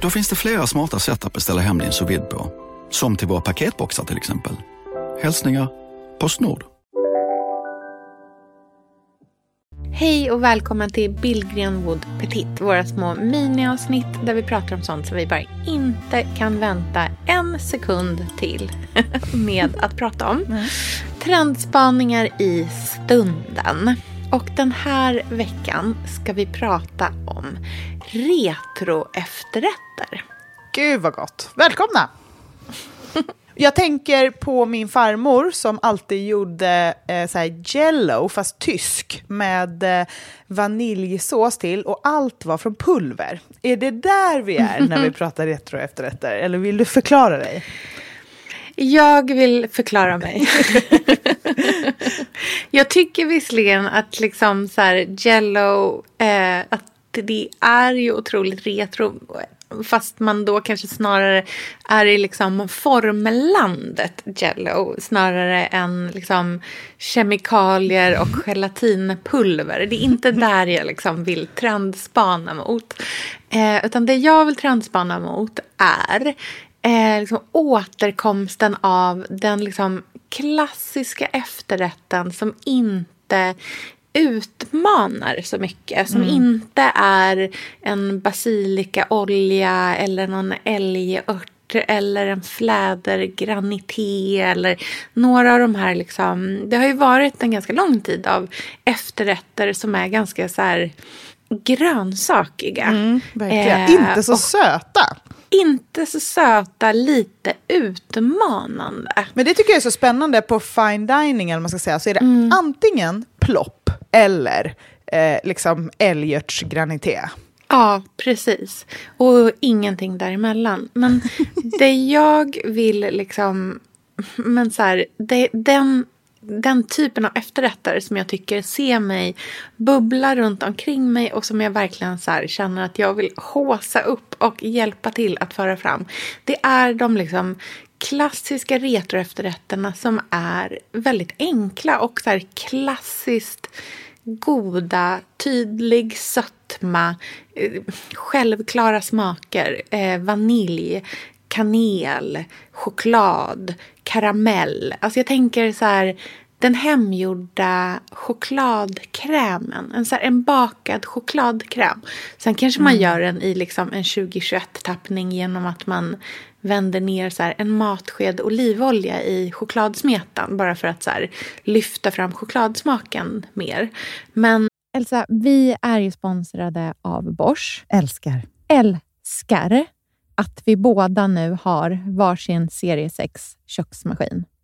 Då finns det flera smarta sätt att beställa hem din sous på. Som till våra paketboxar till exempel. Hälsningar Postnord. Hej och välkommen till Billgren Wood Petit, våra små miniavsnitt där vi pratar om sånt som vi bara inte kan vänta en sekund till med att prata om. Trendspaningar i stunden. Och den här veckan ska vi prata om retro-efterrätter. Gud vad gott! Välkomna! Jag tänker på min farmor som alltid gjorde eh, så jello, fast tysk, med eh, vaniljsås till och allt var från pulver. Är det där vi är när vi pratar retro efterrätter? Eller vill du förklara dig? Jag vill förklara mig. jag tycker visserligen att liksom så här jello, eh, att det är ju otroligt retro. Fast man då kanske snarare är i liksom formlandet jello snarare än liksom kemikalier och gelatinpulver. Det är inte där jag liksom vill trendspana mot. Eh, utan det jag vill trendspana mot är eh, liksom återkomsten av den liksom klassiska efterrätten som inte utmanar så mycket. Som mm. inte är en basilikaolja eller någon älgört eller en flädergranité eller några av de här liksom. Det har ju varit en ganska lång tid av efterrätter som är ganska så här grönsakiga. Mm. Eh, inte så söta inte så söta, lite utmanande. Men det tycker jag är så spännande på fine dining, eller man ska säga, så är det mm. antingen plopp eller eh, liksom älgörtsgranité. Ja, precis. Och ingenting däremellan. Men det jag vill liksom... Men så här, det, den den typen av efterrätter som jag tycker ser mig bubbla runt omkring mig och som jag verkligen så känner att jag vill håsa upp och hjälpa till att föra fram. Det är de liksom klassiska retroefterrätterna som är väldigt enkla och så klassiskt goda, tydlig sötma, eh, självklara smaker, eh, vanilj, kanel, choklad, karamell. Alltså jag tänker så här, den hemgjorda chokladkrämen. En, så här, en bakad chokladkräm. Sen kanske man mm. gör den i liksom en 2021-tappning genom att man vänder ner så här, en matsked olivolja i chokladsmetan. Bara för att så här, lyfta fram chokladsmaken mer. Men Elsa, vi är ju sponsrade av Bosch. Älskar. Älskar att vi båda nu har varsin serie 6 köksmaskin.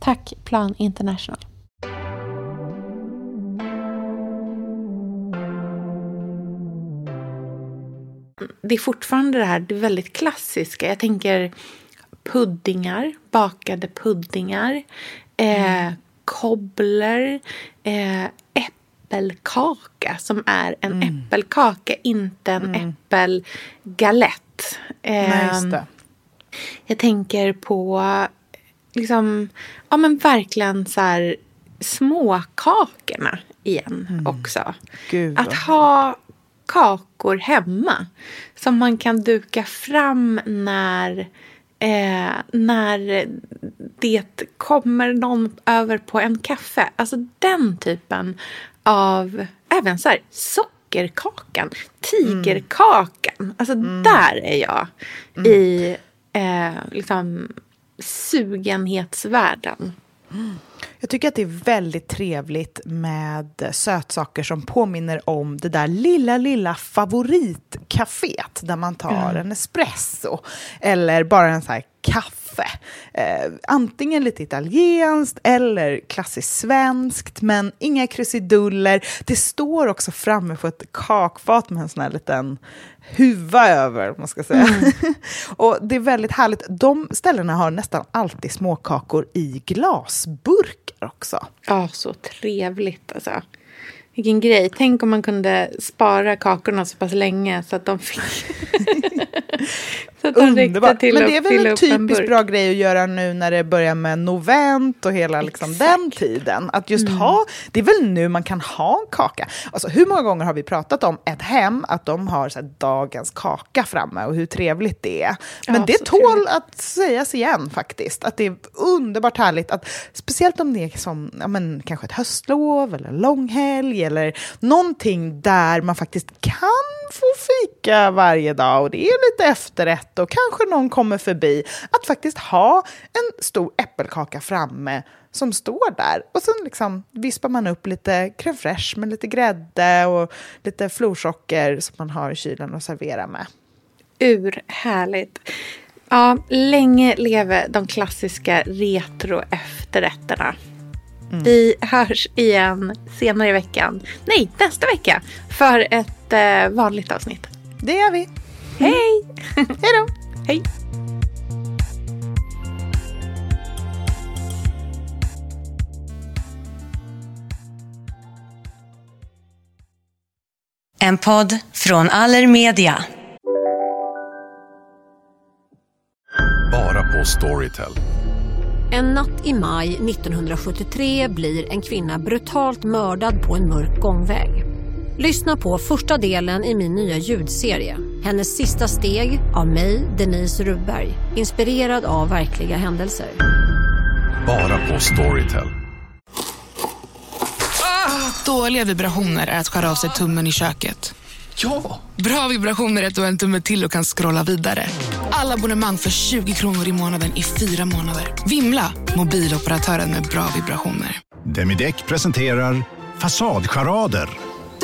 Tack Plan International. Det är fortfarande det här det väldigt klassiska. Jag tänker puddingar, bakade puddingar, eh, mm. kobbler, eh, äppelkaka som är en mm. äppelkaka, inte en mm. äppelgalett. Eh, Nej, jag tänker på liksom, ja men verkligen så här småkakorna igen också. Gud, att ha kakor hemma som man kan duka fram när, eh, när det kommer någon över på en kaffe. Alltså den typen av, även så här sockerkakan, tigerkakan. Alltså där är jag i eh, liksom sugenhetsvärlden. Jag tycker att det är väldigt trevligt med sötsaker som påminner om det där lilla, lilla favoritcaféet där man tar en espresso eller bara en så här kaffe. Eh, antingen lite italienskt eller klassiskt svenskt, men inga krusiduller. Det står också framme på ett kakfat med en sån här liten huva över, man ska säga. och det är väldigt härligt. De ställena har nästan alltid småkakor i glasburkar också. Ja, så trevligt alltså. Vilken grej. Tänk om man kunde spara kakorna så pass länge så att de fick... Underbart. Men det är väl en typiskt bra grej att göra nu när det börjar med novent och hela liksom den tiden. Att just Mm. ha, det är väl nu man kan ha en kaka. Alltså, hur många gånger har vi pratat om ett hem, att de har så här, dagens kaka framme och hur trevligt det är. Men Ja, det tål trevligt. att sägas igen faktiskt. Att det är underbart härligt, att, speciellt om det är som, ja, men, kanske ett höstlov eller långhelg eller någonting där man faktiskt kan få fika varje dag och det är lite efterrätt och kanske någon kommer förbi. Att faktiskt ha en stor äppelkaka framme som står där. Och sen liksom vispar man upp lite crème fraîche med lite grädde och lite florsocker som man har i kylen och servera med. Urhärligt. Ja, länge leve de klassiska retro efterrätterna. Vi hörs igen senare i veckan. Nej, nästa vecka. För ett eh, vanligt avsnitt. Det gör vi. Hej! Hej då! Hej! En podd från Allermedia. Bara på Storytel. En natt i maj 1973 blir en kvinna brutalt mördad på en mörk gångväg. Lyssna på första delen i min nya ljudserie. Hennes sista steg av mig, Denise Rubberg. Inspirerad av verkliga händelser. Bara på Storytel. Dåliga vibrationer är att skära av sig tummen i köket. Ja! Bra vibrationer är att du har en tumme till och kan scrolla vidare. Alla abonnemang för 20 kronor i månaden i fyra månader. Vimla! Mobiloperatören med bra vibrationer. Demideck presenterar Fasadcharader.